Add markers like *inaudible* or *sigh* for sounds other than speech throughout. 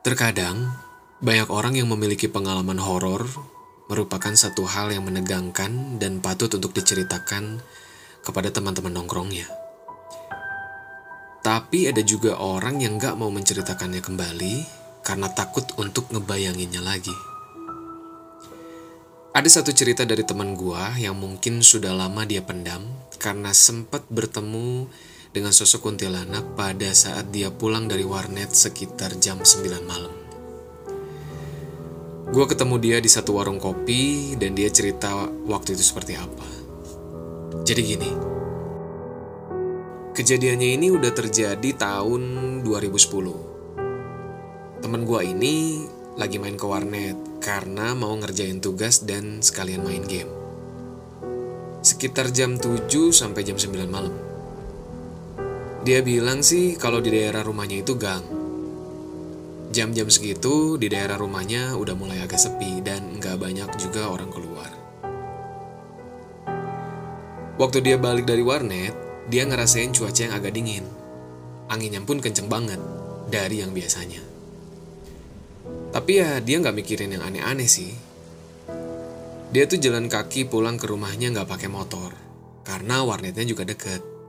Terkadang, banyak orang yang memiliki pengalaman horor merupakan satu hal yang menegangkan dan patut untuk diceritakan kepada teman-teman nongkrongnya. Tapi ada juga orang yang gak mau menceritakannya kembali karena takut untuk ngebayanginnya lagi. Ada satu cerita dari teman gua yang mungkin sudah lama dia pendam karena sempat bertemu dengan sosok kuntilanak pada saat dia pulang dari warnet sekitar jam 9 malam. Gue ketemu dia di satu warung kopi dan dia cerita waktu itu seperti apa. Jadi gini, kejadiannya ini udah terjadi tahun 2010. Temen gue ini lagi main ke warnet karena mau ngerjain tugas dan sekalian main game. Sekitar jam 7 sampai jam 9 malam. Dia bilang sih kalau di daerah rumahnya itu gang. Jam-jam segitu di daerah rumahnya udah mulai agak sepi dan nggak banyak juga orang keluar. Waktu dia balik dari warnet, dia ngerasain cuaca yang agak dingin. Anginnya pun kenceng banget dari yang biasanya. Tapi ya dia nggak mikirin yang aneh-aneh sih. Dia tuh jalan kaki pulang ke rumahnya nggak pakai motor, karena warnetnya juga deket.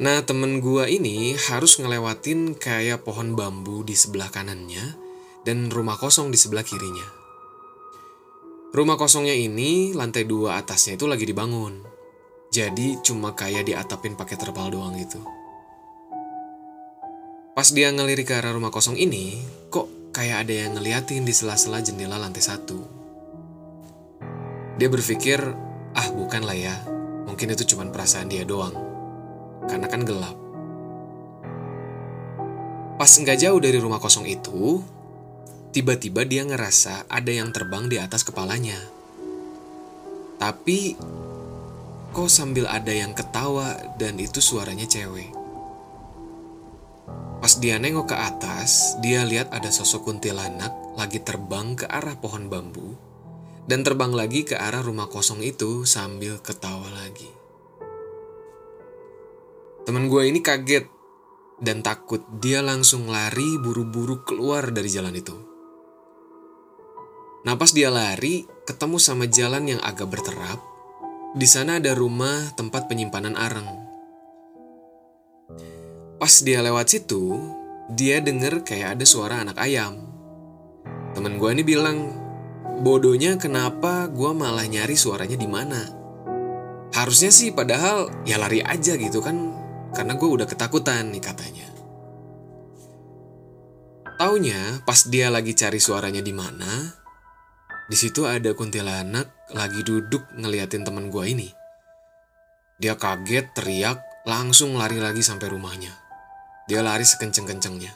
Nah temen gua ini harus ngelewatin kayak pohon bambu di sebelah kanannya dan rumah kosong di sebelah kirinya. Rumah kosongnya ini lantai dua atasnya itu lagi dibangun. Jadi cuma kayak diatapin pakai terpal doang gitu. Pas dia ngelirik ke arah rumah kosong ini, kok kayak ada yang ngeliatin di sela-sela jendela lantai satu. Dia berpikir, ah bukan lah ya, mungkin itu cuma perasaan dia doang karena kan gelap. Pas nggak jauh dari rumah kosong itu, tiba-tiba dia ngerasa ada yang terbang di atas kepalanya. Tapi kok sambil ada yang ketawa dan itu suaranya cewek. Pas dia nengok ke atas, dia lihat ada sosok kuntilanak lagi terbang ke arah pohon bambu dan terbang lagi ke arah rumah kosong itu sambil ketawa lagi. Temen gue ini kaget dan takut. Dia langsung lari buru-buru keluar dari jalan itu. Nah pas dia lari, ketemu sama jalan yang agak berterap. Di sana ada rumah tempat penyimpanan areng. Pas dia lewat situ, dia denger kayak ada suara anak ayam. Temen gue ini bilang, bodohnya kenapa gue malah nyari suaranya di mana? Harusnya sih padahal ya lari aja gitu kan karena gue udah ketakutan nih katanya. Taunya pas dia lagi cari suaranya di mana, di situ ada kuntilanak lagi duduk ngeliatin teman gue ini. Dia kaget, teriak, langsung lari lagi sampai rumahnya. Dia lari sekenceng-kencengnya.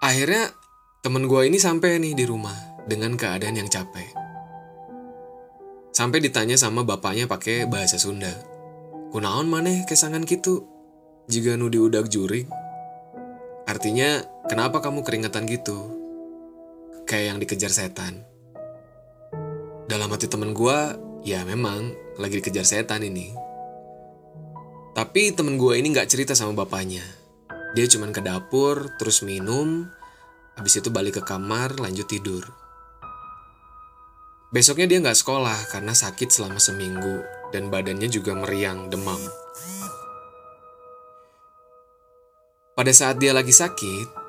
Akhirnya temen gue ini sampai nih di rumah dengan keadaan yang capek. Sampai ditanya sama bapaknya pakai bahasa Sunda. Kunaon maneh kesangan gitu? Jika nu diudak jurig. Artinya, kenapa kamu keringetan gitu? Kayak yang dikejar setan. Dalam hati temen gue, ya memang lagi dikejar setan ini. Tapi temen gue ini gak cerita sama bapaknya. Dia cuman ke dapur, terus minum, habis itu balik ke kamar, lanjut tidur. Besoknya dia gak sekolah karena sakit selama seminggu dan badannya juga meriang, demam. Pada saat dia lagi sakit,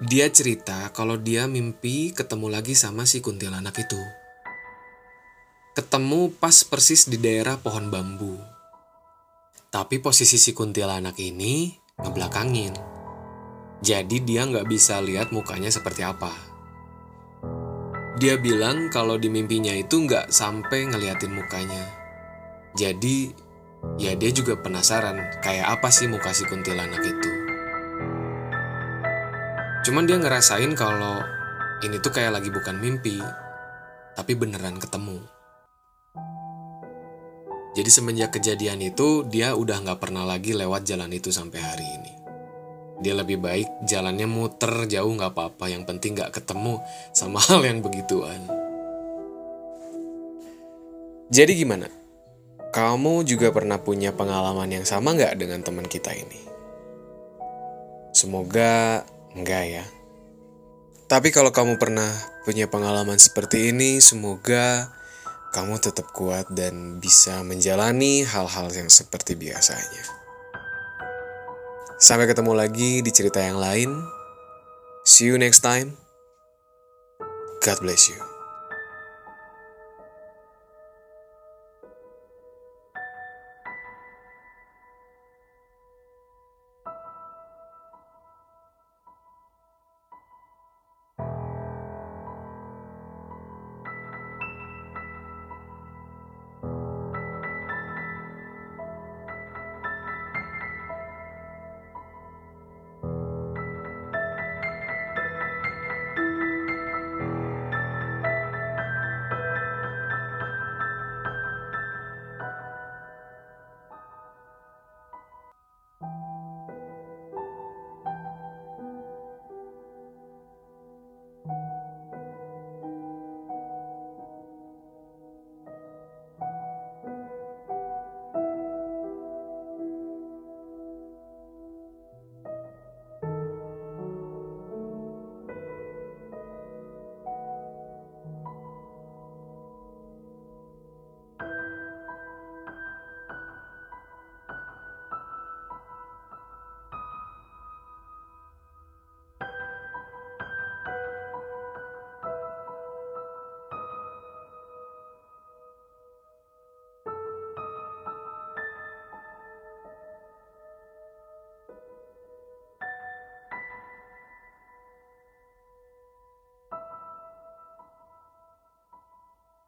dia cerita kalau dia mimpi ketemu lagi sama si kuntilanak itu. Ketemu pas persis di daerah pohon bambu. Tapi posisi si kuntilanak ini ngebelakangin. Jadi dia nggak bisa lihat mukanya seperti apa. Dia bilang kalau di mimpinya itu nggak sampai ngeliatin mukanya. Jadi ya dia juga penasaran kayak apa sih muka si kuntilanak itu. Cuman dia ngerasain kalau ini tuh kayak lagi bukan mimpi, tapi beneran ketemu. Jadi semenjak kejadian itu, dia udah nggak pernah lagi lewat jalan itu sampai hari ini. Dia lebih baik jalannya muter jauh nggak apa-apa, yang penting nggak ketemu sama *laughs* hal yang begituan. Jadi gimana? Kamu juga pernah punya pengalaman yang sama nggak dengan teman kita ini? Semoga enggak ya. Tapi kalau kamu pernah punya pengalaman seperti ini, semoga kamu tetap kuat dan bisa menjalani hal-hal yang seperti biasanya. Sampai ketemu lagi di cerita yang lain. See you next time. God bless you.